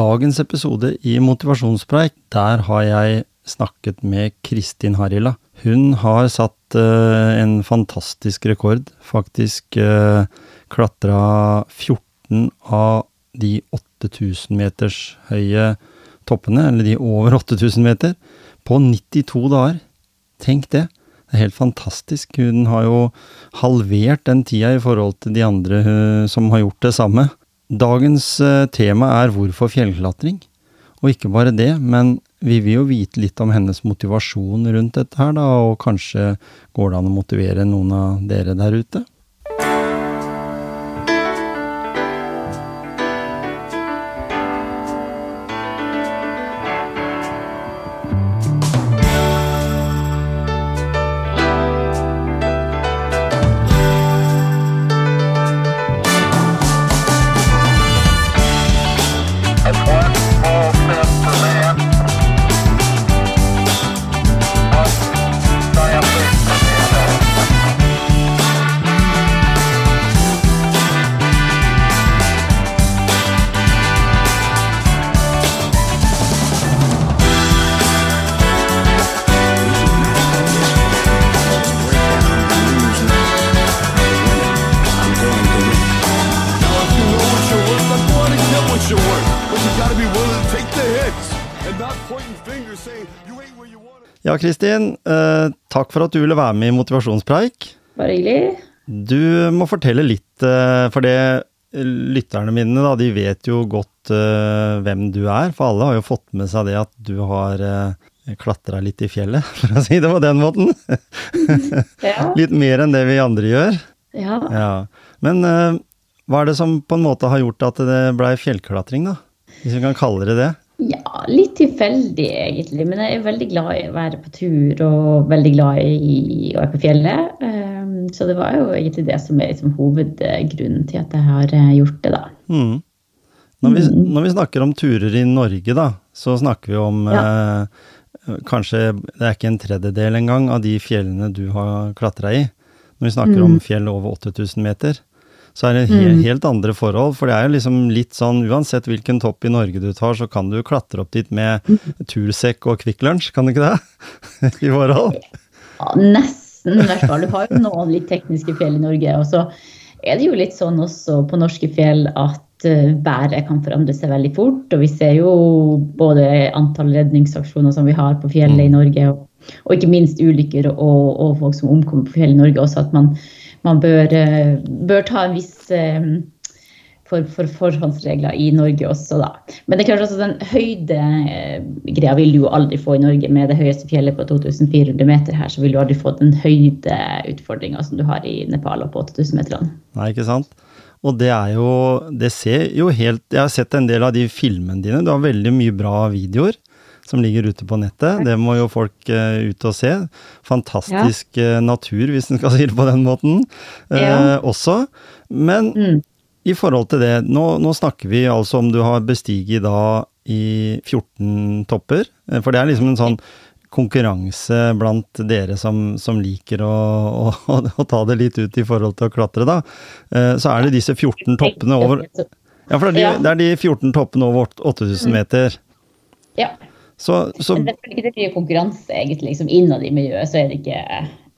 Dagens episode i Motivasjonspreik, der har jeg snakket med Kristin Harila. Hun har satt uh, en fantastisk rekord. Faktisk uh, klatra 14 av de 8000 meters høye toppene, eller de over 8000 meter, på 92 dager. Tenk det. Det er helt fantastisk. Hun har jo halvert den tida i forhold til de andre uh, som har gjort det samme. Dagens uh, tema er hvorfor fjellklatring. Og ikke bare det, men vi vil jo vite litt om hennes motivasjon rundt dette her, da, og kanskje går det an å motivere noen av dere der ute? Kristin. Eh, takk for at du ville være med i Motivasjonspreik. Bare hyggelig. Du må fortelle litt, eh, for det lytterne mine da, de vet jo godt eh, hvem du er. For alle har jo fått med seg det at du har uh, klatra litt i fjellet, for å si det på den måten. Ja. litt mer enn det vi andre gjør. ja. Ja. Men eh, hva er det som på en måte har gjort at det blei fjellklatring, da? Hvis vi kan kalle det det? Ja, litt tilfeldig egentlig, men jeg er veldig glad i å være på tur og veldig glad i å være på fjellet. Ehm, Så det var jo egentlig det som er liksom hovedgrunnen til at jeg har eh, gjort det, da. Mm. Når, vi, når vi snakker om turer i Norge, da, så snakker vi om eh, Kanskje det er ikke en tredjedel engang av de fjellene du har klatra i. Når vi snakker om fjell over 8000 meter, så er det he helt andre forhold. For det er jo liksom litt sånn uansett hvilken topp i Norge du tar, så kan du klatre opp dit med tursekk og Kvikk Lunsj, kan du ikke det? I forhold. Ja, nesten, i hvert fall. Du har jo noen litt tekniske fjell i Norge. Og så er det jo litt sånn også på norske fjell at eh, været kan forandre seg veldig fort. Og vi ser jo både antall redningsaksjoner som vi har på fjellet i Norge, og, og ikke minst ulykker og, og folk som omkommer på fjellet i Norge. Også at man, man bør, eh, bør ta en viss eh, for, for forhåndsregler i Norge også, da. Men det er klart altså den høydegreia vil du jo aldri få i Norge. Med det høyeste fjellet på 2400 meter her, så vil du aldri få den høydeutfordringa som du har i Nepal og på 8000-meterne. Nei, ikke sant? Og det er jo Det ser jo helt Jeg har sett en del av de filmene dine. Du har veldig mye bra videoer som ligger ute på nettet. Det må jo folk uh, ut og se. Fantastisk eh, natur, hvis en skal si det på den måten, uh, Ja. også. Men Mm. i forhold til det, nå, nå snakker vi altså om du har bestiget da i 14 topper. For det er liksom en sånn konkurranse blant dere som, som liker å, å, å ta det litt ut i forhold til å klatre, da. Så er det disse 14 toppene over Ja, for det er de, det er de 14 toppene over 8000 meter. Ja. Så, så det er ikke det mye konkurranse egentlig. Liksom, innad i miljøet så er det ikke,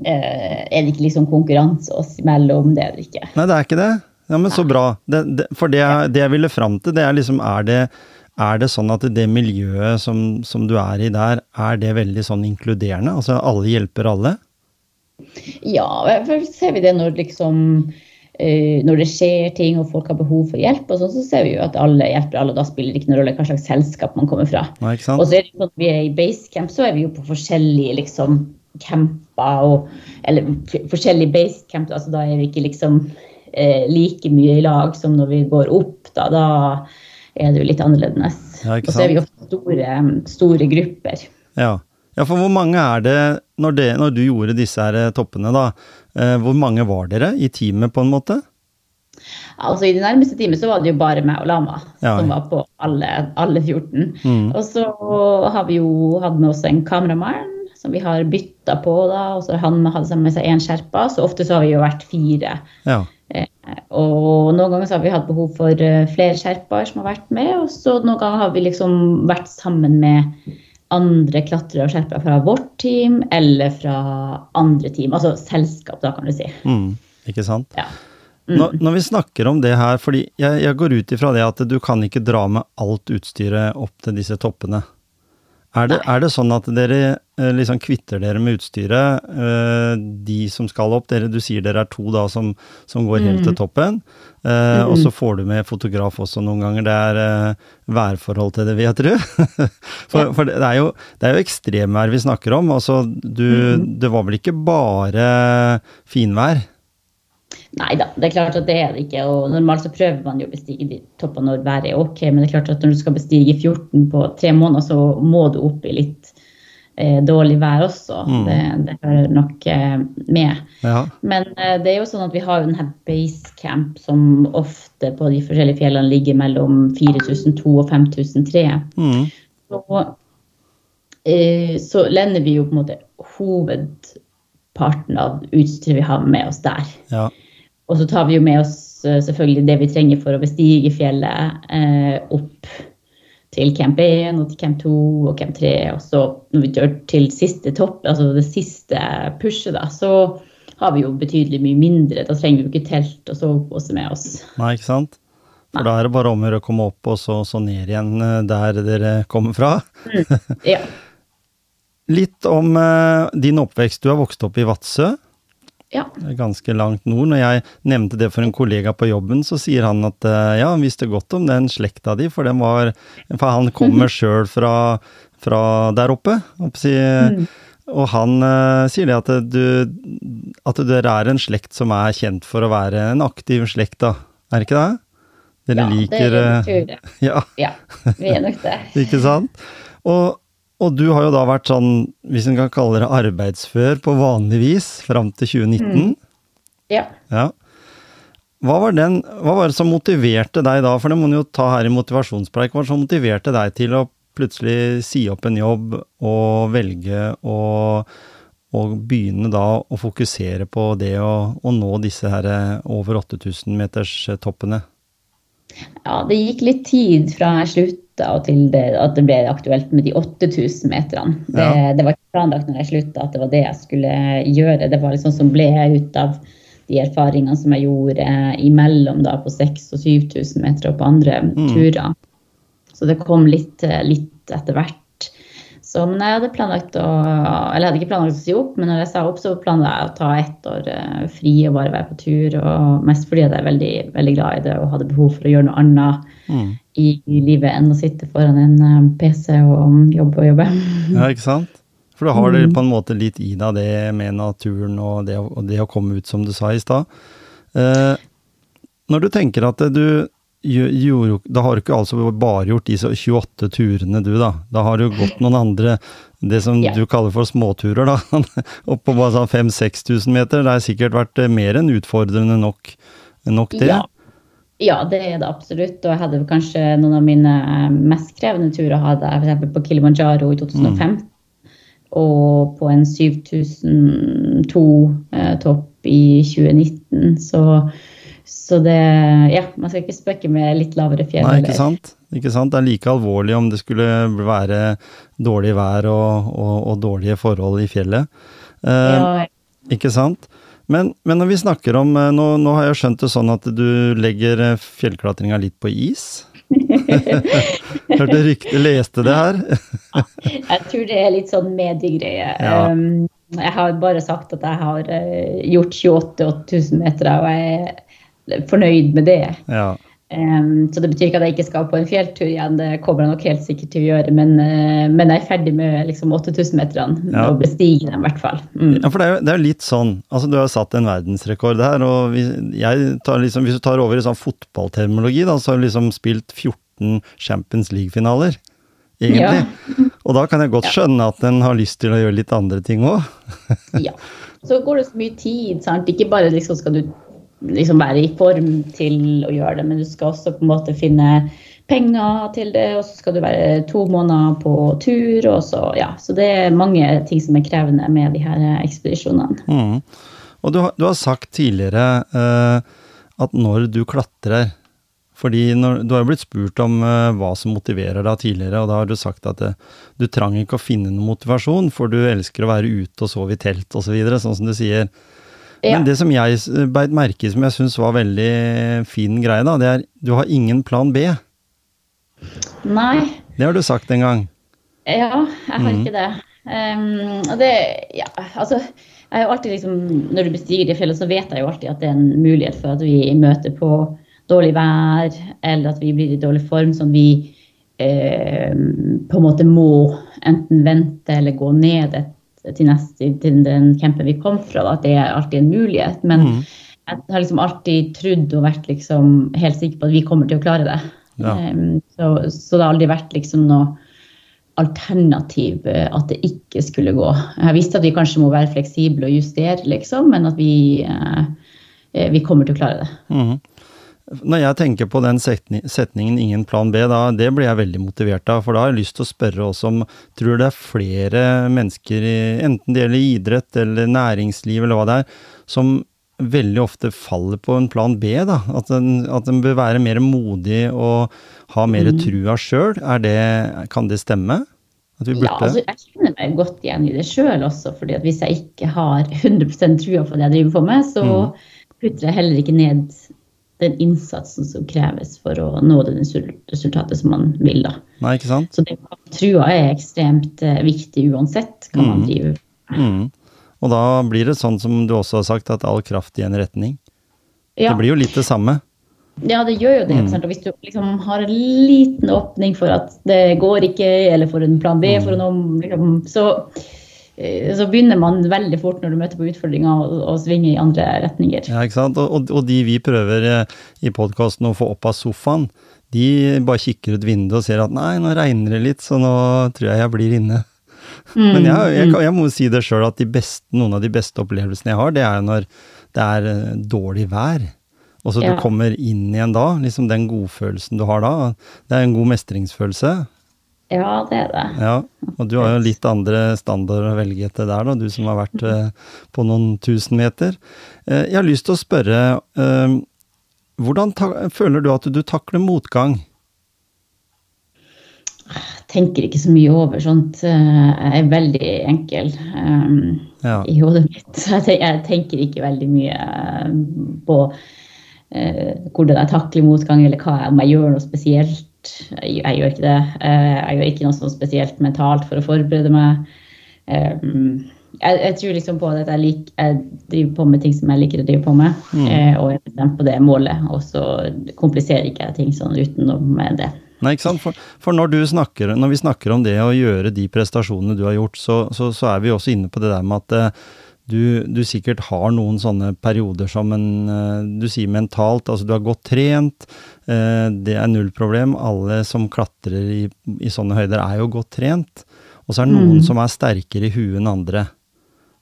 eh, er det ikke liksom konkurranse oss imellom. Det er det ikke. Nei, det er ikke det. Ja, men så bra. Det, det, for det, det jeg ville fram til, det er liksom Er det, er det sånn at det miljøet som, som du er i der, er det veldig sånn inkluderende? Altså alle hjelper alle? Ja, for ser vi det når liksom når det skjer ting og folk har behov for hjelp, og sånn, så ser vi jo at alle hjelper alle. Da spiller det ikke noen rolle hva slags selskap man kommer fra. Nei, Og så er det sånn at vi er i basecamp, så er vi jo på forskjellige liksom camper og Eller forskjellige basecamp, altså da er vi ikke liksom eh, like mye i lag som når vi går opp, da. Da er det jo litt annerledes. Ja, og så er vi jo ofte store, store grupper. Ja. Ja, for hvor mange er det når, det, når du gjorde disse her eh, toppene, da? Eh, hvor mange var dere i teamet, på en måte? Altså I det nærmeste teamet så var det jo bare meg og Lama Ja. som var på alle, alle 14. Mm. Og så har vi jo hatt med oss en kameramann som vi har bytta på, da. Og så har han sammen med seg én skjerpa, så ofte så har vi jo vært fire. Ja. Eh, Og noen ganger så har vi hatt behov for eh, flere skjerper som har vært med, og så noen ganger har vi liksom vært sammen med andre klatrere og skjerpere fra vårt team eller fra andre team, altså selskap, da kan du si. Mm. Ikke sant? Ja. Når, når vi snakker om det her, fordi jeg, jeg går ut ifra det at du kan ikke dra med alt utstyret opp til disse toppene. Er det, er det sånn at dere eh, liksom kvitter dere med utstyret, eh, de som skal opp? Dere, du sier dere er to da som, som går helt til toppen. eh, Og så får du med fotograf også noen ganger. Det er værforhold til det, vil jeg tro. for for det, er jo, det er jo ekstremvær vi snakker om. Altså, du, det var vel ikke bare finvær? Nei da, det er klart at det er det ikke. Og normalt så prøver man jo å bestige de toppene når været er ok, men det er klart at når du skal bestige 14 på tre måneder, så må du opp i litt eh, dårlig vær også. Mm. Det, det hører nok eh, med. Ja. Men eh, det er jo sånn at vi har jo denne basecamp som ofte på de forskjellige fjellene ligger mellom 4002 og 5003. Mm. Så, eh, så lender vi jo på en måte hovedparten av utstyret vi har med oss der. ja. Og så tar vi jo med oss eh, selvfølgelig det vi trenger for å bestige fjellet eh, opp til camp 1 og til camp 2 og camp 3. Og så når vi kjører til siste topp, altså det siste pushet, da, så har vi jo betydelig mye mindre. Da trenger vi jo ikke telt og sovepose med oss. Nei, ikke sant? For da er det bare om å gjøre å komme opp og så, så ned igjen eh, der dere kommer fra. Ja. Litt om eh, din oppvekst. Du har vokst opp i Vadsø, ja. ganske langt nord. Når jeg nevnte det for en kollega på jobben, så sier han at eh, ja, han visste godt om den slekta di, for, den var, for han kommer sjøl fra, fra der oppe. på Og han uh, sier det at du, at dere er en slekt som er kjent for å være en aktiv slekt, da. Er det ikke det? Dere ja, liker det er det. Ja, Ja, vi er nok det. ikke sant? Og, og du har jo da vært sånn, hvis en kan kalle det arbeidsfør på vanlig vis, fram til 2019. Ja. Ja. Hva var, den, hva var det som motiverte deg da, for det må du jo ta her i motivasjonspreik, hva var det som motiverte deg til å plutselig si opp en jobb og velge å, begynne da å fokusere på det å, å nå disse her over 8000 meters eh, toppene? Ja, det gikk litt tid fra jeg slutta og til det, at det ble aktuelt med de 8000 meterne. Det, Ja. det var ikke planlagt når jeg slutta at det var det jeg skulle gjøre. Det var liksom som ble ut av de erfaringene som jeg gjorde imellom da på 6000 og 7000 meter og på andre turer. Så det kom litt, eh, litt etter hvert. Så, men jeg hadde planlagt å Eller jeg hadde ikke planlagt å si opp, men når jeg sa opp, så planla jeg å ta ett år eh, fri og bare være på tur. Og mest fordi jeg er veldig, veldig glad i det og hadde behov for å gjøre noe annet Mm. i, i livet enn å sitte foran en eh, PC og jobbe og jobbe. Ja, ikke sant? For du har det på en måte litt i deg, det med naturen og det, og det å komme ut, som du sa i stad. Eh, når du tenker at du gjorde, Da har du ikke altså bare gjort de så 28 turene, du, da. Da har du gått noen andre, det som Ja. du kaller for småturer, da. Opp på bare sånn 5000-6000 meter. Det har sikkert vært eh, mer enn utfordrende nok, nok det. Ja. ja, det er det absolutt. Og jeg hadde kanskje noen av mine eh, mest krevende turer hadde jeg f.eks. på Kilimanjaro i 2015. Og på en 7002-topp i 2019. Så, så det Ja, man skal ikke spøke med litt lavere fjell. Nei, ikke sant? Ikke sant? Det er like alvorlig om det skulle være dårlig vær og, og, og dårlige forhold i fjellet. Eh, Ja, Ikke sant? Men, men når vi snakker om eh, nå, nå har jeg skjønt det sånn at du legger eh, fjellklatringa litt på is. Hørte rykte, leste det her. Jeg tror det er litt sånn mediegreie. Ja. Um, jeg har bare sagt at jeg har eh, gjort 28 8000 meter, og jeg er fornøyd med det. Ja. Um, så det betyr ikke at jeg ikke skal på en fjelltur igjen, det kommer jeg nok helt sikkert til å gjøre. Men, uh, men jeg er ferdig med liksom 8000-meterne, Ja. og bestige dem i hvert fall. Mm. Ja, for det er, jo, det er jo litt sånn. Altså, du har satt en verdensrekord her, og hvis, liksom, hvis du tar over i sånn fotballterminologi, da, så har du liksom spilt 14 Champions League-finaler, egentlig. Og da kan jeg godt skjønne at en har lyst til å gjøre litt andre ting òg. Ja. Så går det så mye tid, sant. Ikke bare liksom skal du liksom være i form til å gjøre det, men du skal også på en måte finne penger til det, og så skal du være to måneder på tur, og så ja. Så det er mange ting som er krevende med de her ekspedisjonene. Mm. Og du har, du har sagt tidligere eh, at når du klatrer fordi når, Du har jo blitt spurt om eh, hva som motiverer deg tidligere, og da har du sagt at eh, du trang ikke å finne noen motivasjon, for du elsker å være ute og sove i telt osv., så videre, sånn som du sier. Ja. Men det som jeg s- beit merke i, som jeg syns var veldig fin greie, da, det er du har ingen plan B. Nei, Det har du sagt en gang. Ja, jeg har mm. ikke det. Um, og det, ja, altså, jeg har alltid liksom, Når du bestiger det fjellet, så vet jeg jo alltid at det er en mulighet for at vi møter på dårlig vær, eller at vi blir i dårlig form, sånn vi eh, på en måte må enten vente eller gå ned et, til, neste, til den campen vi kom fra. Da, at det er alltid en mulighet. Men mm. jeg har liksom alltid trodd og vært liksom helt sikker på at vi kommer til å klare det. Ja. Um, så, så det har aldri vært liksom noe alternativ eh, at det ikke skulle gå. Jeg visste at vi kanskje må være fleksible og justere, liksom, men at vi, eh, vi kommer til å klare det. Mhm. Når jeg tenker på den setni- setningen 'ingen plan B', da, det blir jeg veldig motivert av. For da har jeg lyst til å spørre også om Tror det er flere mennesker, enten det gjelder idrett eller næringsliv eller hva det er, som veldig ofte faller på en plan B? da, At en, at en bør være mer modig og ha mer trua sjøl. Kan det stemme? At vi burde Ja, altså, jeg kjenner meg godt igjen i det sjøl også. fordi at hvis jeg ikke har 100% trua på det jeg driver på med, så putter jeg heller ikke ned den innsatsen som kreves for å nå det resultatet som man vil. da. Nei, ikke sant? Så det, trua er ekstremt eh, viktig uansett hva man driver Mhm. Og da blir det sånn som du også har sagt, at all kraft i en retning. Ja. Det blir jo litt det samme. Ja, det gjør jo det. Mm. hvis du liksom har en liten åpning for at det går ikke, eller for en plan B, for noe, liksom, så, så begynner man veldig fort når du møter på utfordringer, å, å svinge i andre retninger. Ja, ikke sant? Og, og, og de vi prøver eh, i podkasten å få opp av sofaen, de bare kikker ut vinduet og ser at nei, nå regner det litt, så nå tror jeg jeg blir inne. Men jeg, jeg, jeg, jeg må si det sjøl at de beste, noen av de beste opplevelsene jeg har, det er når det er eh, dårlig vær. Og så Ja. du kommer inn igjen da, liksom den godfølelsen du har da. Det er en god mestringsfølelse. Ja, det er det. Ja, og du har jo litt andre standarder å velge etter der, da, du som har vært eh, på noen tusen meter. Eh, jeg har lyst til å spørre, eh, hvordan føler du at du takler motgang? Jeg tenker ikke så mye over sånt. Jeg er veldig enkel um, Ja. i hodet mitt. Jeg tenker, ikke veldig mye på uh, hvordan jeg takler motgang, eller hva, om jeg gjør noe spesielt. Jeg, gjør ikke det. Eh, jeg gjør ikke noe sånn spesielt mentalt for å forberede meg. Um, jeg, jeg tror liksom på at jeg, lik, jeg driver på med ting som jeg liker å drive på med, Mm. og jeg er på det målet. Og så kompliserer ikke jeg ting sånn utenom det. Nei, ikke sant? For, for når, du snakker, når vi snakker om det å gjøre de prestasjonene du har gjort, så, så, så er vi også inne på det der med at eh, du, du sikkert har noen sånne perioder som en eh, Du sier mentalt, altså du har godt trent, eh, det er null problem. Alle som klatrer i, i sånne høyder er jo godt trent. Og så er det noen som er sterkere i huet enn andre.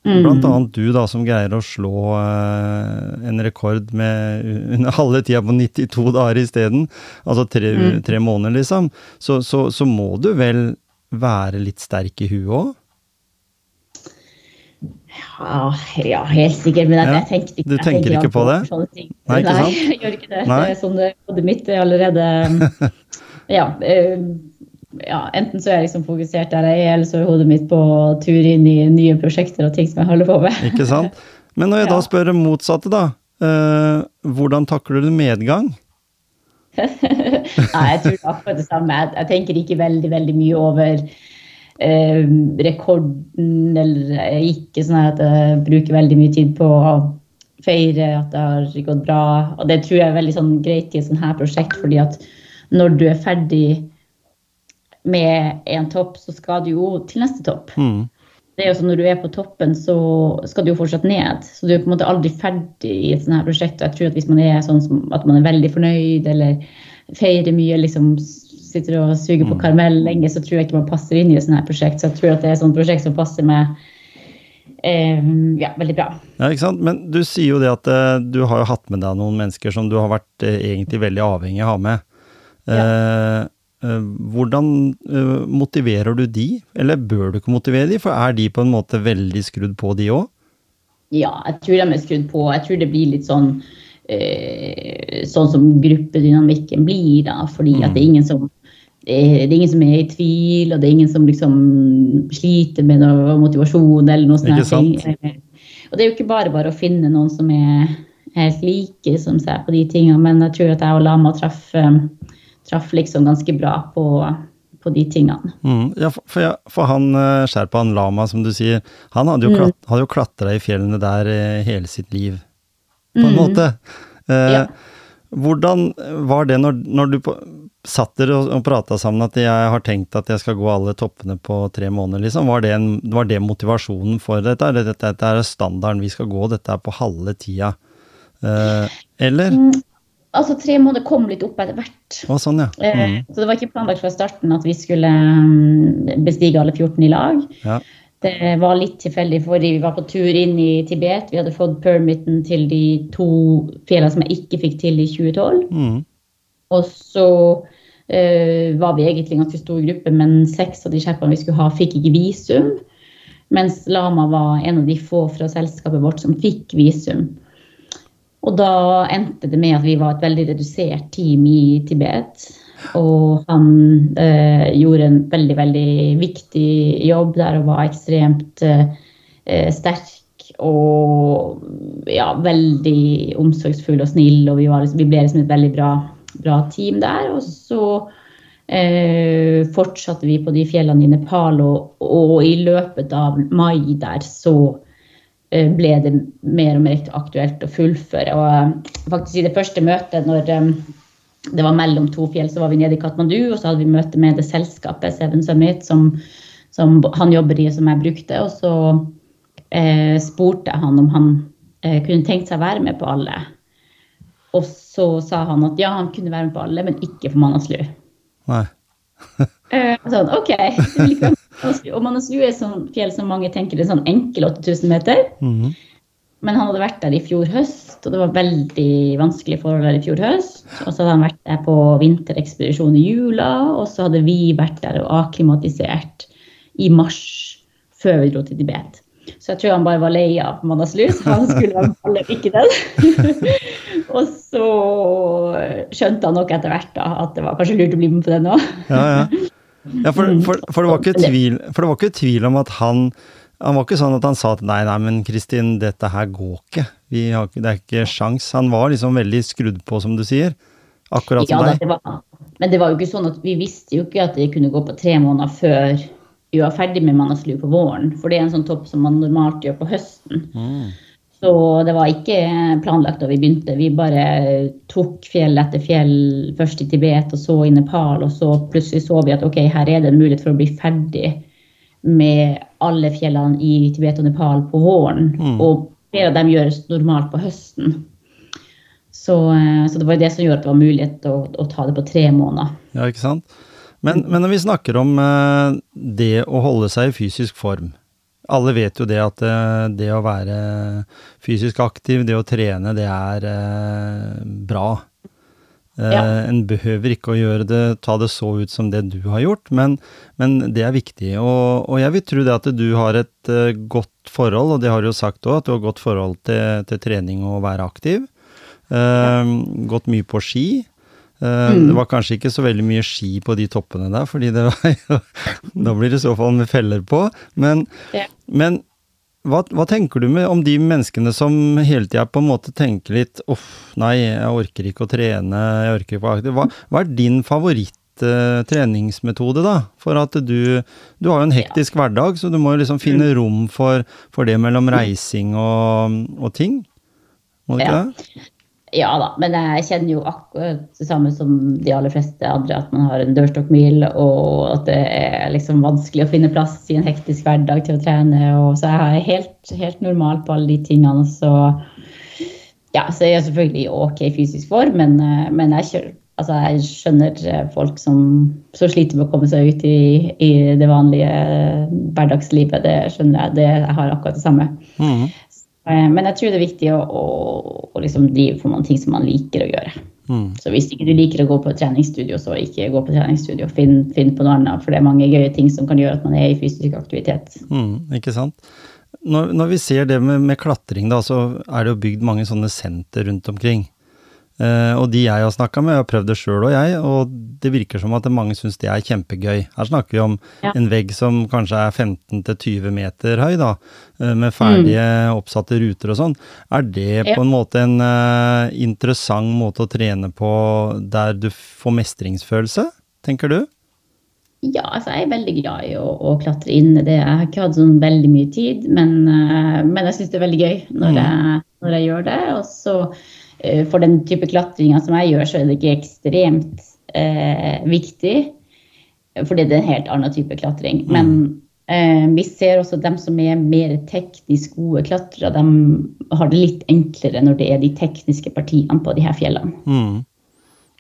Blant annet du da, som greier å slå eh, en rekord med under halve tida på 92 dager isteden, altså tre, tre måneder liksom, så, så, så må du vel være litt sterk i huet òg? Ja, ja, helt sikkert. Men jeg, Ja, tenker ikke, du jeg tenker ikke på det? sånne ting. Nei, ikke sant? jeg gjør ikke det. Nei. Det er sånn det hodet mitt er allerede ja, eh, ja, enten så er jeg liksom fokusert der jeg er, eller så er hodet mitt på tur inn i nye prosjekter og ting som jeg holder på med. Ikke sant? Men når jeg da spør det motsatte, da. eh, hvordan takler du medgang? Nei, jeg tror det er akkurat det samme. Jeg, jeg tenker ikke veldig, veldig mye over eh, rekorden, eller er ikke sånn at jeg bruker veldig mye tid på å feire at det har gått bra. Og det tror jeg er veldig sånn greit i et sånt her prosjekt, fordi at når du er ferdig med en topp, så skal du jo til neste topp. Mm. Det er jo sånn Når du er på toppen, så skal du jo fortsatt ned. Så du er på en måte aldri ferdig i et sånt her prosjekt. Og jeg tror at hvis man er sånn som at man er veldig fornøyd eller feirer mye, liksom sitter og suger på karamell lenge, så tror jeg ikke man passer inn i et sånt her prosjekt. Så jeg tror at det er et sånt prosjekt som passer meg eh, ja, veldig bra. Ja, ikke sant? Men du sier jo det at eh, du har jo hatt med deg noen mennesker som du har vært eh, egentlig veldig avhengig av å ha med. Eh, eh, hvordan eh, motiverer du de, eller bør du ikke motivere de, for er de på en måte veldig skrudd på de òg? Ja, jeg tror de er skrudd på. Jeg tror det blir litt sånn sånn som gruppedynamikken blir, da. Fordi at det er ingen som det er, ingen som er i tvil, og det er ingen som liksom sliter med noe motivasjon eller noe sånt. Og det er jo ikke bare bare å finne noen som er helt like som seg på de tingene, men jeg tror at jeg og Lama traff, eh, traff liksom ganske bra på, på de tingene. Mm, ja, for, ja, for han eh, Sherpaen Lama, som du sier, han hadde jo, klat, hadde jo klatra i fjellene der eh, hele sitt liv, på en måte. Eh, Ja. Hvordan var det når, når du på, satt dere og, og prata sammen at jeg har tenkt at jeg skal gå alle toppene på tre måneder, liksom? Var det, en, var det motivasjonen for dette? Eller dette, dette er standarden vi skal gå, dette er på halve tida? Eh, eller? Altså, tre måneder kom litt opp etter hvert. Å, sånn, ja. Eh, Mm, Så det var ikke planlagt fra starten at vi skulle mm, bestige alle 14 i lag. ja. Det var litt tilfeldig, fordi vi var på tur inn i Tibet. Vi hadde fått permiten til de to fjellene som jeg ikke fikk til i 2012. Mm, Og så eh, var vi egentlig en ganske stor gruppe, men seks av de sherpaene vi skulle ha, fikk ikke visum. Mens Lama var en av de få fra selskapet vårt som fikk visum. Og da endte det med at vi var et veldig redusert team i Tibet. Og han eh, gjorde en veldig, veldig viktig jobb der og var ekstremt eh, eh, sterk og ja, veldig omsorgsfull og snill. Og vi, var, liksom- vi ble liksom et veldig bra, bra team der. Og så eh, fortsatte vi på de fjellene i Nepal, og, og i løpet av mai der så eh, ble det mer og mer aktuelt å fullføre. Og eh, faktisk i det første møtet, når eh, det var mellom to fjell, så var vi nede i Katmandu, og så hadde vi møte med det selskapet, Seven Summit, som, som han jobber i, og som jeg brukte. Og så eh, spurte jeg han om han eh, kunne tenkt seg å være med på alle. Og så sa han at ja, han kunne være med på alle, men ikke for Manaslu. Nei. Eh, sånn, ok, det vil ikke være Manaslu. Og Manaslu er sånn fjell som mange tenker er sånn enkel 8000 meter. Mhm. Men han hadde vært der i fjor høst, og det var veldig vanskelig forhold der i fjor høst. Og så hadde han vært der på vinterekspedisjon i jula, og så hadde vi vært der og akklimatisert i mars før vi dro til Tibet. Så jeg tror han bare var lei av Manaslu, lus. han skulle være med ikke den. og så skjønte han nok etter hvert da, at det var kanskje lurt å bli med på den òg. Ja, ja. ja for, for, for, det var ikke tvil, for det var ikke tvil om at han Han var ikke sånn at han sa at nei, nei, men Kristin, dette her går ikke. Vi har, det er ikke sjans. Han var liksom veldig skrudd på, som du sier. Akkurat som ja, deg. det var, men det var jo ikke sånn at vi visste jo ikke at det kunne gå på tre måneder før var ferdig med Manaslu på våren. For det er en sånn topp som man normalt gjør på høsten. Så det var ikke planlagt da vi begynte. Vi bare tok fjell etter fjell, først i Tibet og så i Nepal. Og så plutselig så vi at ok, her er det en mulighet for å bli ferdig med alle fjellene i Tibet og Nepal på våren. Og flere av dem gjøres normalt på høsten. Så, eh, så det var det som gjorde at det var mulighet å, å ta det på tre måneder. Ja, ikke sant? Men, men når vi snakker om eh, det å holde seg i fysisk form Alle vet jo det at eh, det å være fysisk aktiv, det å trene, det er eh, bra. Ja. En behøver ikke å gjøre det, ta det så ut som det du har gjort, men, men det er viktig. Og, og jeg vil tro det at du har et godt forhold, og det har du jo sagt òg, at du har godt forhold til, til trening og å være aktiv. Eh, Gått mye på ski. Eh, Det var kanskje ikke så veldig mye ski på de toppene der, fordi det var jo Da blir det i så fall med feller på. Men, Ja. men hva, hva tenker du med om de menneskene som hele tida på en måte tenker litt uff, nei, jeg orker ikke å trene, jeg orker ikke å være aktiv. Hva, hva er din favoritt eh, da? For at du Du har jo en hektisk hverdag, så du må jo liksom finne rom for, for det mellom reising og, og ting. Må du ikke Ja. det? Ja da, men jeg kjenner jo akkurat det samme som de aller fleste andre, at man har en dørstokkmil, og at det er liksom vanskelig å finne plass i en hektisk hverdag til å trene. Og så jeg er helt, helt normal på alle de tingene. Så ja, så jeg er selvfølgelig i ok fysisk form, men, eh, men jeg, kjører, altså jeg skjønner eh, folk som, som sliter med å komme seg ut i, i det vanlige hverdagslivet. Det skjønner jeg. Det, jeg har akkurat det samme. Mhm. Eh, Men jeg tror det er viktig å, å, å liksom drive på noen ting som man liker å gjøre. Mm. Så hvis ikke du liker å gå på et treningsstudio, så ikke gå på treningsstudio. Finn, finn på noe annet, for det er mange gøye ting som kan gjøre at man er i fysisk aktivitet. Mm, ikke sant? Når, når vi ser det med, med klatring, da, så er det jo bygd mange sånne senter rundt omkring. Eh, og de jeg har snakka med, jeg har prøvd det sjøl og jeg, og det virker som at mange syns det er kjempegøy. Her snakker vi om Ja. en vegg som kanskje er 15-20 meter høy, da, eh, med ferdige oppsatte ruter og sånn. Er det Ja. på en måte en uh, interessant måte å trene på der du får mestringsfølelse, tenker du? Ja, altså jeg er veldig glad i å, å klatre inne. Det, jeg har ikke hatt sånn veldig mye tid, men, uh, men jeg syns det er veldig gøy når, jeg, når jeg gjør det. Og så for den type klatringa som jeg gjør, så er det ikke ekstremt eh, viktig. Fordi det er en helt annen type klatring. Men eh, vi ser også at de som er mer teknisk gode klatrere, de har det litt enklere når det er de tekniske partiene på de her fjellene. Mm.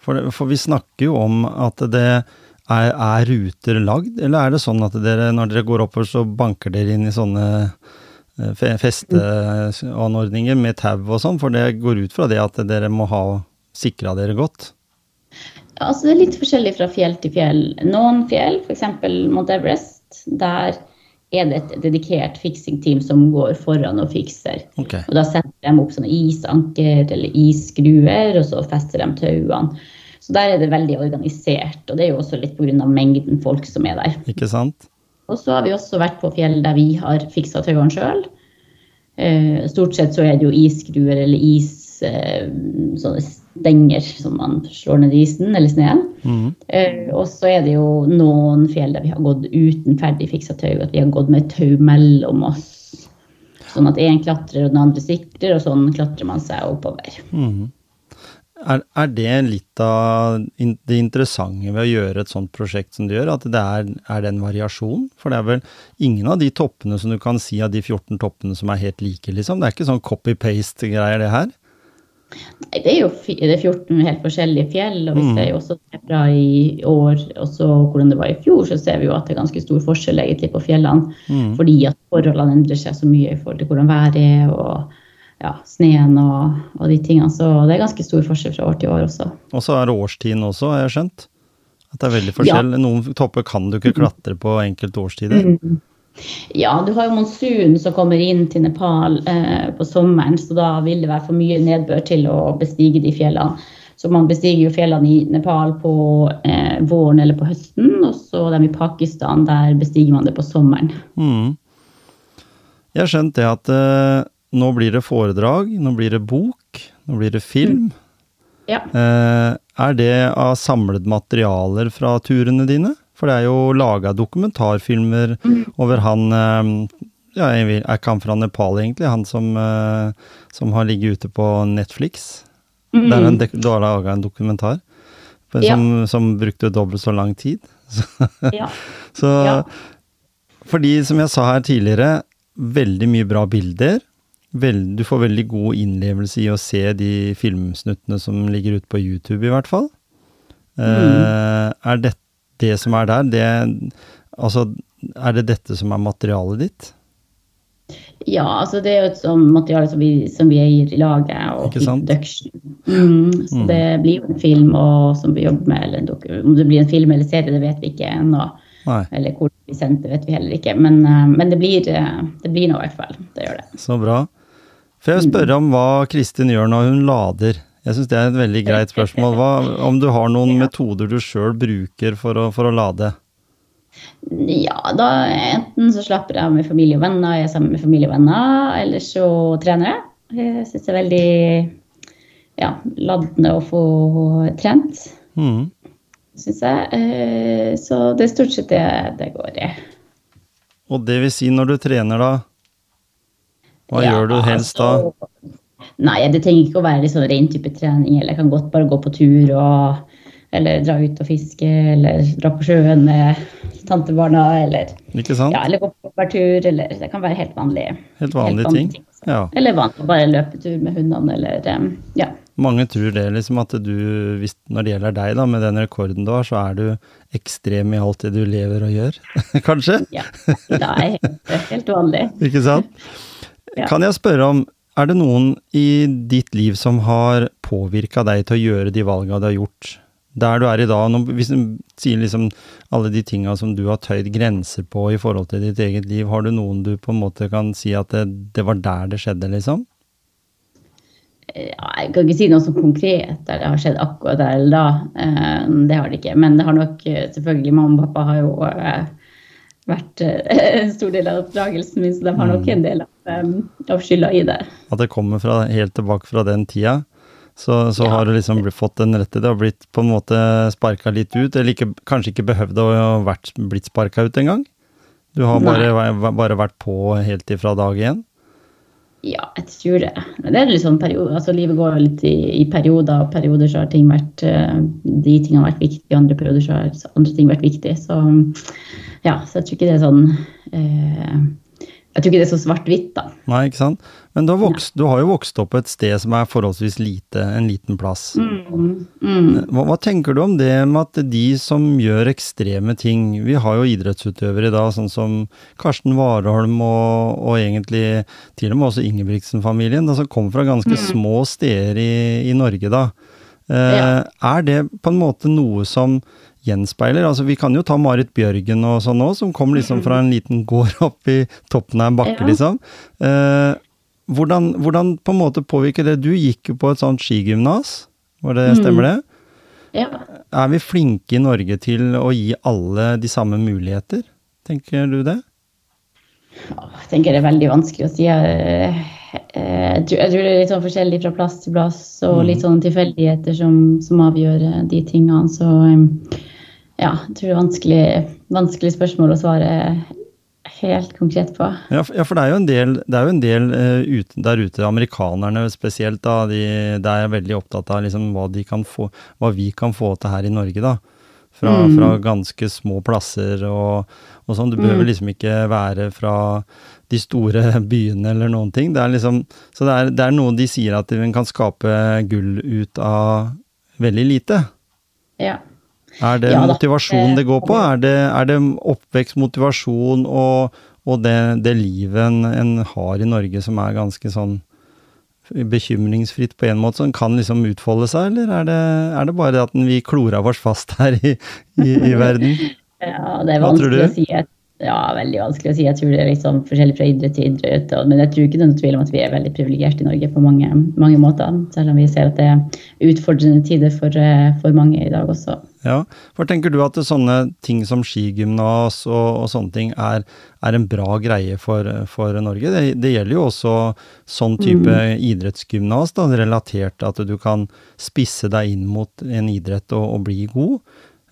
For, det, for vi snakker jo om at det er, er ruter lagd, eller er det sånn at dere, når dere går oppover, så banker dere inn i sånne eh, festeanordninger med tau og sånn? For det går ut fra det at dere må ha sikra dere godt? Ja, altså det er litt forskjellig fra fjell til fjell. Noen fjell, f.eks. Mount Everest, der er det et dedikert fiksingteam som går foran og fikser. Okay. Og da setter de opp sånne isanker eller isskruer, og så fester de tauene. Så der er det veldig organisert, og det er jo også litt pga. mengden folk som er der. Ikke sant? Og så har vi også vært på fjell der vi har fiksa tauene sjøl. Eh, stort sett så er det jo isskruer eller is, eh, sånne stenger som man slår ned i isen eller sneen. Mhm. Eh, og så er det jo noen fjell der vi har gått uten ferdig fiksa tau, at vi har gått med tau mellom oss. Sånn at én klatrer og den andre sikrer, og sånn klatrer man seg oppover. Mhm. Er, er det litt av det interessante ved å gjøre et sånt prosjekt som du gjør, at det er, er det en variasjon? For det er vel ingen av de toppene som du kan si av de 14 toppene som er helt like, liksom? Det er ikke sånn copy-paste-greier, det her? Nei, det er jo det er 14 helt forskjellige fjell, og vi Mm. ser jo også fra i år og så hvordan det var i fjor, så ser vi jo at det er ganske stor forskjell egentlig på fjellene. Mm. Fordi at forholdene endrer seg så mye i forhold til hvordan været er og ja, sneen og, og de tingene. Så det er ganske stor forskjell fra år til år også. Og så er det årstiden også, har jeg skjønt. At det er veldig forskjell. Noen topper kan du ikke klatre på enkelte årstider. Ja, du har jo monsun som kommer inn til Nepal eh, på sommeren, så da vil det være for mye nedbør til å bestige de fjellene. Så man bestiger jo fjellene i Nepal på eh, våren eller på høsten, og så dem i Pakistan, der bestiger man det på sommeren. Mm. Jeg har skjønt det at eh, nå blir det foredrag, nå blir det bok, nå blir det film. Ja. Eh, er det av samlet materialer fra turene dine? For det er jo laga dokumentarfilmer over han eh, ja, er ikke han fra Nepal, egentlig? Han som, eh, som har ligget ute på Netflix? Der han dek- du har laga en dokumentar som, Ja. som, brukte dobbelt så lang tid. Ja. Så Ja. fordi, som jeg sa her tidligere, veldig mye bra bilder. Vel, du får veldig god innlevelse i å se de filmsnuttene som ligger ute på YouTube, i hvert fall. Eh, er det det som er der, det Altså, er det dette som er materialet ditt? Ja, altså det er jo et sånt materiale som vi, som vi eier i laget, og sant? production. Mm, så Mm. det blir jo en film og, som vi jobber med, eller om det blir en film eller serie, det vet vi ikke ennå. Nei, Eller hvor vi sendte, vet vi heller ikke. Men, eh, men det, blir, eh, det blir noe i hvert fall. Det gjør det. så bra. For jeg vil spørre om hva Kristin gjør når hun lader. Jeg syns det er et veldig greit spørsmål. Hva, om du har noen Ja. metoder du sjøl bruker for å, for å lade? Ja, da enten så slapper jeg av med familie og venner, jeg er sammen med familie og venner, eller så trener jeg. Jeg syns det er veldig ja, laddende å få trent, Mm. syns jeg. Eh, Så det er stort sett det det går i. Og det vil si, når du trener da, hva Ja, gjør du helst da? altså, Nei, det trenger ikke å være sånn ren type trening. Eller jeg kan godt bare gå på tur og eller dra ut og fiske, eller dra på sjøen med tantebarna, eller, Ikke sant? ja, eller gå på tur, eller det kan være helt vanlig. Helt vanlige ting. Ja. Eller vanlig, bare løpetur med hundene, eller ja. Mange tror det, liksom at du, hvis, når det gjelder deg da, med den rekorden du har, så er du ekstrem i alt det du lever og gjør. Kanskje? ja. Det er helt, helt vanlig. Ikke sant? Ja. Kan jeg spørre om, er det noen i ditt liv som har påvirka deg til å gjøre de valga du har gjort? Der du er i dag, nå, hvis du sier liksom alle de tinga som du har tøyd grenser på i forhold til ditt eget liv, har du noen du på en måte kan si at det, det var der det skjedde, liksom? Ja, jeg kan ikke si noe så konkret der det har skjedd akkurat der eller da. Eh, Det har det ikke. Men det har nok eh, selvfølgelig Mamma og pappa har jo eh, vært eh, en stor del av oppdragelsen min, så de har nok en del av, eh, av skylda i det. At det kommer fra, helt tilbake fra den tida? Så, så Ja. har du liksom fått den rette det har blitt på en måte sparka litt ut, eller ikke, kanskje ikke behøvd å ha blitt sparka ut engang? Du har bare, bare vært på helt ifra dag én? Ja, jeg tror det. Men det er litt sånn periode, altså Livet går jo litt i, i perioder, og perioder så har ting vært eh, De tingene har vært viktige, andre perioder så har andre ting vært viktige. Så ja, så jeg tror ikke det er sånn eh, Jeg tror ikke det er så svart-hvitt, da. Nei, ikke sant? Men du har, vokst, du har jo vokst opp et sted som er forholdsvis lite, en liten plass. Mm, mm. Hva, hva tenker du om det med at de som gjør ekstreme ting Vi har jo idrettsutøvere i dag, sånn som Karsten Warholm og, og egentlig til og med også Ingebrigtsen-familien, som kommer fra ganske små steder i, i Norge, da. Eh, Ja. Er det på en måte noe som gjenspeiler? Altså, vi kan jo ta Marit Bjørgen og sånn òg, som kom liksom fra en liten gård opp i toppen av en bakke, Ja. liksom. Eh, hvordan, hvordan på en måte påvirker det? Du gikk jo på et sånt skigymnas, var det, stemmer det? Ja. Er vi flinke i Norge til å gi alle de samme muligheter? Tenker du det? Jeg tenker det er veldig vanskelig å si. Jeg, eh, jeg, tror, jeg tror det er litt sånn forskjellig fra plass til plass, og litt sånn tilfeldigheter som, som avgjør eh, de tingene. Så eh, ja, jeg tror det er vanskelig, vanskelig spørsmål å svare helt konkret på. Ja, for- det er jo en del, det er jo en del uh, der ute, amerikanerne spesielt, da, de, de er veldig opptatt av liksom, hva, de kan få, hva vi kan få til her i Norge. da. Fra, fra ganske små plasser og, og sånn. Du behøver liksom ikke være fra de store byene eller noen ting. Det er liksom, så det er, det er noe de sier at en kan skape gull ut av veldig lite. Ja. Er det Ja motivasjon det går på? Er det, er det oppvekst, motivasjon og, og det, det livet en, en har i Norge som er ganske sånn bekymringsfritt på en måte, som kan liksom utfolde seg, eller er det, er det bare at vi klora oss fast her i, i, i verden? Ja, det er vanskelig å si. Ja, veldig vanskelig å si. Jeg tror det er liksom forskjellig fra idrett til idrett. Men jeg tror ikke det er noe tvil om at vi er veldig privilegerte i Norge på mange, mange måter. Selv om vi ser at det er utfordrende tider for, eh, for mange i dag også. Ja, for tenker du at sånne ting som skigymnas og, og sånne ting er, er en bra greie for, for Norge? Det, det gjelder jo også sånn type idrettsgymnas, da, relatert til at du kan spisse deg inn mot en idrett og, og bli god.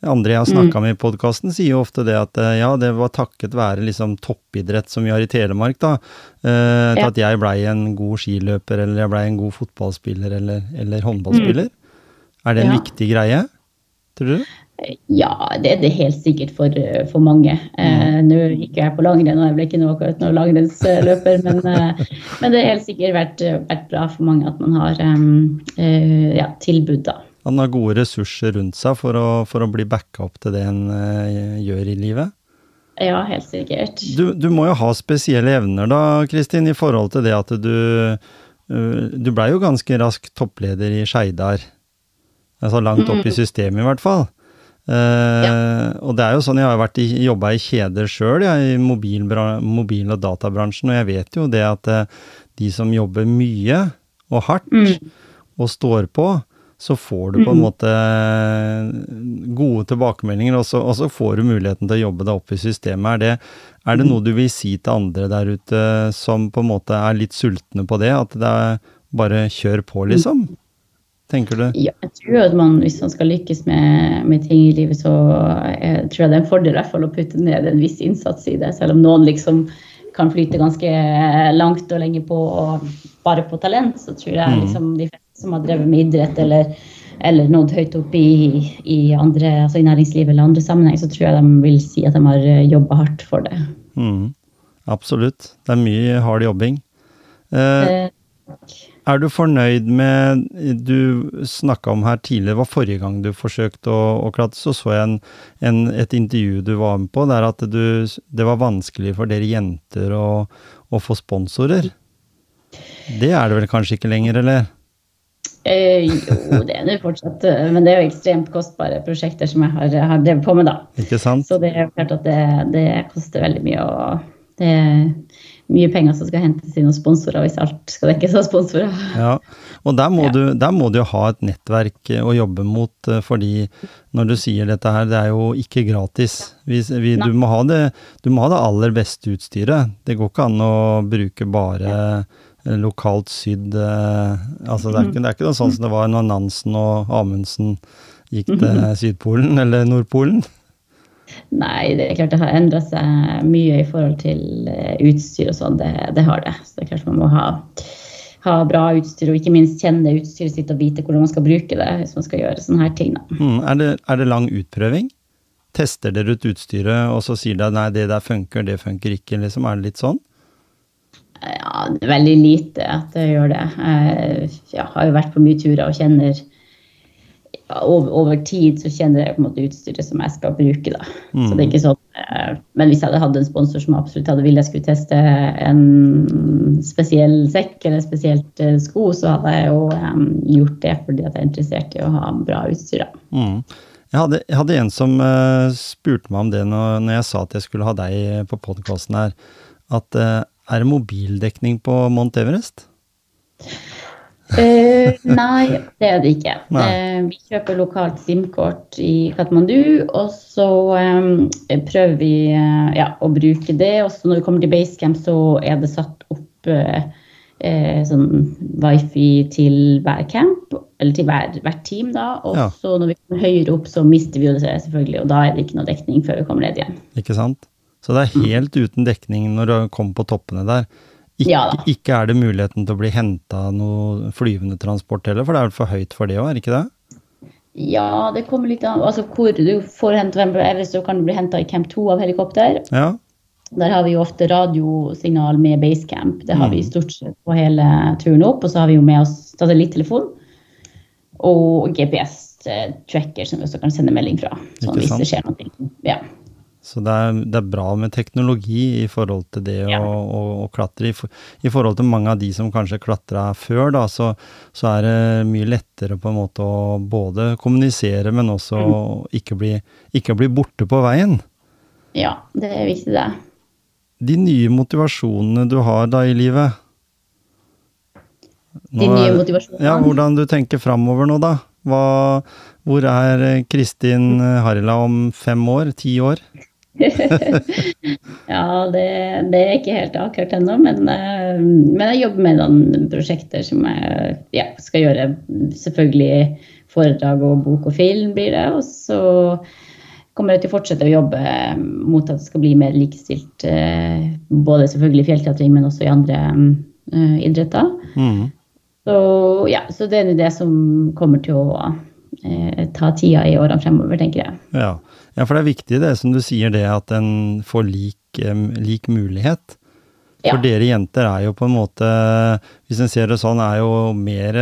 Andre jeg har snakka med i podkasten, sier jo ofte det at eh, ja, det var takket være liksom toppidrett som vi har i Telemark, da, eh, til Ja. at jeg blei en god skiløper, eller jeg blei en god fotballspiller, eller, eller håndballspiller. Er det en Ja. viktig greie, tror du? Ja, det er det helt sikkert for, for mange. Eh, Nå gikk jeg på langrenn, og jeg ble ikke noe, akkurat noen langrennsløper, men, eh, men det har helt sikkert vært, vært bra for mange at man har eh, ja, tilbud, da. Han har gode ressurser rundt seg for å, for å bli backa opp til det en eh, gjør i livet. Ja, helt sikkert. Du, du må jo ha spesielle evner da, Kristin, i forhold til det at du øh, Du blei jo ganske raskt toppleder i Skeidar. Altså langt opp i systemet, i hvert fall. Eh, Og det er jo sånn, jeg har vært i, jobba i kjeder sjøl, i mobil, mobil- og databransjen, og jeg vet jo det at eh, de som jobber mye og hardt og står på, så får du på en måte gode tilbakemeldinger, og så, og så får du muligheten til å jobbe deg opp i systemet. Er det, er det noe du vil si til andre der ute som på en måte er litt sultne på det? At det er bare kjør på, liksom? Tenker du? Ja, jeg tror at man, hvis man skal lykkes med, med ting i livet, så jeg tror jeg det er en fordel i hvert fall å putte ned en viss innsats i det. Selv om noen liksom kan flyte ganske langt og lenge på og bare på talent, så tror jeg Mm. liksom de fleste som har drevet med idrett eller, eller nådd høyt opp i, i, andre, altså i næringslivet eller andre sammenheng, så tror jeg de vil si at de har jobba hardt for det. Mm, absolutt. Det er mye hard jobbing. Eh, Eh, er du fornøyd med Du snakka om her tidligere, det var forrige gang du forsøkte å, å klatre, så så jeg en, en, et intervju du var med på, der at du, det var vanskelig for dere jenter å, å få sponsorer. Det er det vel kanskje ikke lenger, eller? Eh, jo, det er det fortsatt, eh, men det er jo ekstremt kostbare prosjekter som jeg har, har drevet på med, da. Ikke sant? Så det er klart at det, det koster veldig mye, å det mye penger som skal hentes inn hos sponsorer hvis alt skal dekkes av sponsorer. Ja, og der må, Ja. du, der må du ha et nettverk eh, å jobbe mot, eh, fordi når du sier dette her, det er jo ikke gratis. Vi, vi, du, må ha det, du må ha det aller beste utstyret. Det går ikke an å bruke bare eh, lokalt sydd Altså, det er, ikke, det er ikke sånn som det var når Nansen og Amundsen gikk til Sydpolen eller Nordpolen. Nei, det er klart det har endra seg mye i forhold til eh, utstyr og sånn. Det, det har det. Så det er klart man må ha, ha bra utstyr, og ikke minst kjenne utstyret sitt og vite hvordan man skal bruke det hvis man skal gjøre sånne her ting. Mm, er, det, er det lang utprøving? Tester dere ut utstyret, og så sier dere nei, det der funker, det funker ikke, liksom? Er det litt sånn? Ja, veldig lite at jeg gjør det. Jeg ja, har jo vært på mye turer og kjenner over, over tid så kjenner jeg på en måte utstyret som jeg skal bruke. da. Så det er ikke sånn, eh, Men hvis jeg hadde hatt en sponsor som absolutt hadde ville jeg skulle teste en spesiell sekk eller spesielt eh, sko, så hadde jeg jo eh, gjort det fordi jeg er interessert i å ha bra utstyr. da. Mm. Jeg, hadde, jeg hadde en som eh, spurte meg om det når, når jeg sa at jeg skulle ha deg på podkasten her, at eh, er det mobildekning på Mount Everest? Eh, nei, det er det ikke. Eh, vi kjøper lokalt SIM-kort i Katmandu, og så eh, prøver vi eh, ja, å bruke det. Og så når vi kommer til Basecamp, så er det satt opp eh, eh, sånn wifi til hver camp, eller til hver, hvert team, da. Og Ja. så når vi kommer høyere opp, så mister vi jo det selvfølgelig, og da er det ikke noe dekning før vi kommer ned igjen. Ikke sant? Så det er helt uten dekning når du kommer på toppene der. Ikke, Ja ikke er det muligheten til å bli henta noe flyvende transport heller, for det er vel for høyt for det òg, er det ikke det? Ja, det kommer litt an altså hvor du får hente hvem Everest, så kan du bli henta i camp 2 av helikopter. Ja. Der har vi jo ofte radiosignal med basecamp. Det har vi Mm. stort sett på hele turen opp. Og så har vi jo med oss satellittelefon og GPS-tracker som vi også kan sende melding fra. Sånn hvis det skjer noe. Ja. Så det er, det er bra med teknologi i forhold til det Ja. å, å, å klatre. I, for, I forhold til mange av de som kanskje klatra før, da, så, så er det mye lettere på en måte å både kommunisere, men også Mm. ikke, bli, ikke bli borte på veien. ja, det er viktig, det. De nye motivasjonene du har da i livet De nye motivasjonene. Ja, hvordan du tenker framover nå, da. Hva, hvor er eh, Kristin Harila om fem år? Ti år? Ja, det, det er ikke helt akkurat ennå, men, eh, men jeg jobber med noen prosjekter som jeg ja, skal gjøre. Selvfølgelig foredrag og bok og film blir det. Og så kommer jeg til å fortsette å jobbe mot at det skal bli mer likestilt. eh, Både selvfølgelig i fjellklatring, men også i andre eh, idretter. Mm. Så ja, så det er det som kommer til å eh, ta tida i årene fremover, tenker jeg. Ja. ja, for det er viktig det som du sier, det at en får lik, lik mulighet. For Ja. dere jenter er jo på en måte, hvis en ser det sånn, er jo mer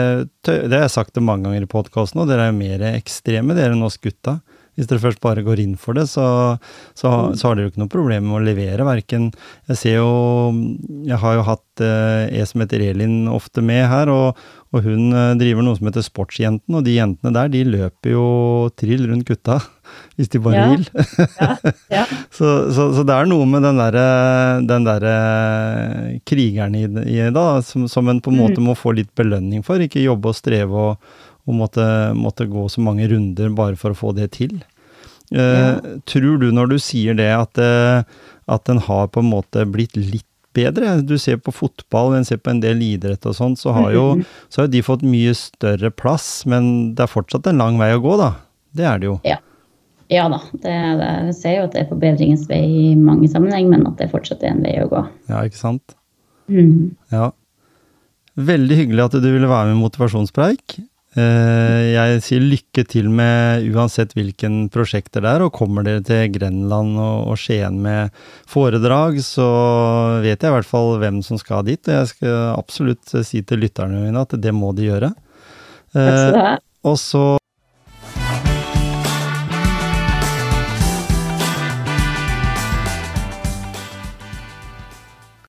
Det har jeg sagt det mange ganger i podkasten, og dere er jo mer ekstreme dere enn oss gutta. Hvis dere først bare går inn for det, så, så, så har dere jo ikke noe problem med å levere. Verken Jeg ser jo Jeg har jo hatt eh, en som heter Elin ofte med her, og, og hun eh, driver noe som heter Sportsjenten, og de jentene der, de løper jo trill rundt gutta. Hvis de bare Ja. vil. Ja, ja. Så, så, så det er noe med den derre den der, krigeren i, det- som, som en på en måte må få litt belønning for. Ikke jobbe og streve og, og måtte, måtte gå så mange runder bare for å få det til. Ja. Uh, Tror du når du sier det at, uh, at den har på en måte blitt litt bedre? Du ser på fotball, en ser på en del idrett og sånt, så har jo så har de fått mye større plass, men det er fortsatt en lang vei å gå, da. Det er det jo. Ja da, det, det, jeg ser jo at det er forbedringens vei i mange sammenheng, men at det fortsatt er en vei å gå. Ja, ikke sant? Mm. Ja. Veldig hyggelig at du ville være med i Motivasjonspreik. Eh, Jeg sier lykke til med uansett hvilken prosjekter det er, og kommer dere til Grenland og og Skien med foredrag, så vet jeg i hvert fall hvem som skal dit, og jeg skal absolutt si til lytterne mine at det må de gjøre. Takk skal du Eh, ha. Og så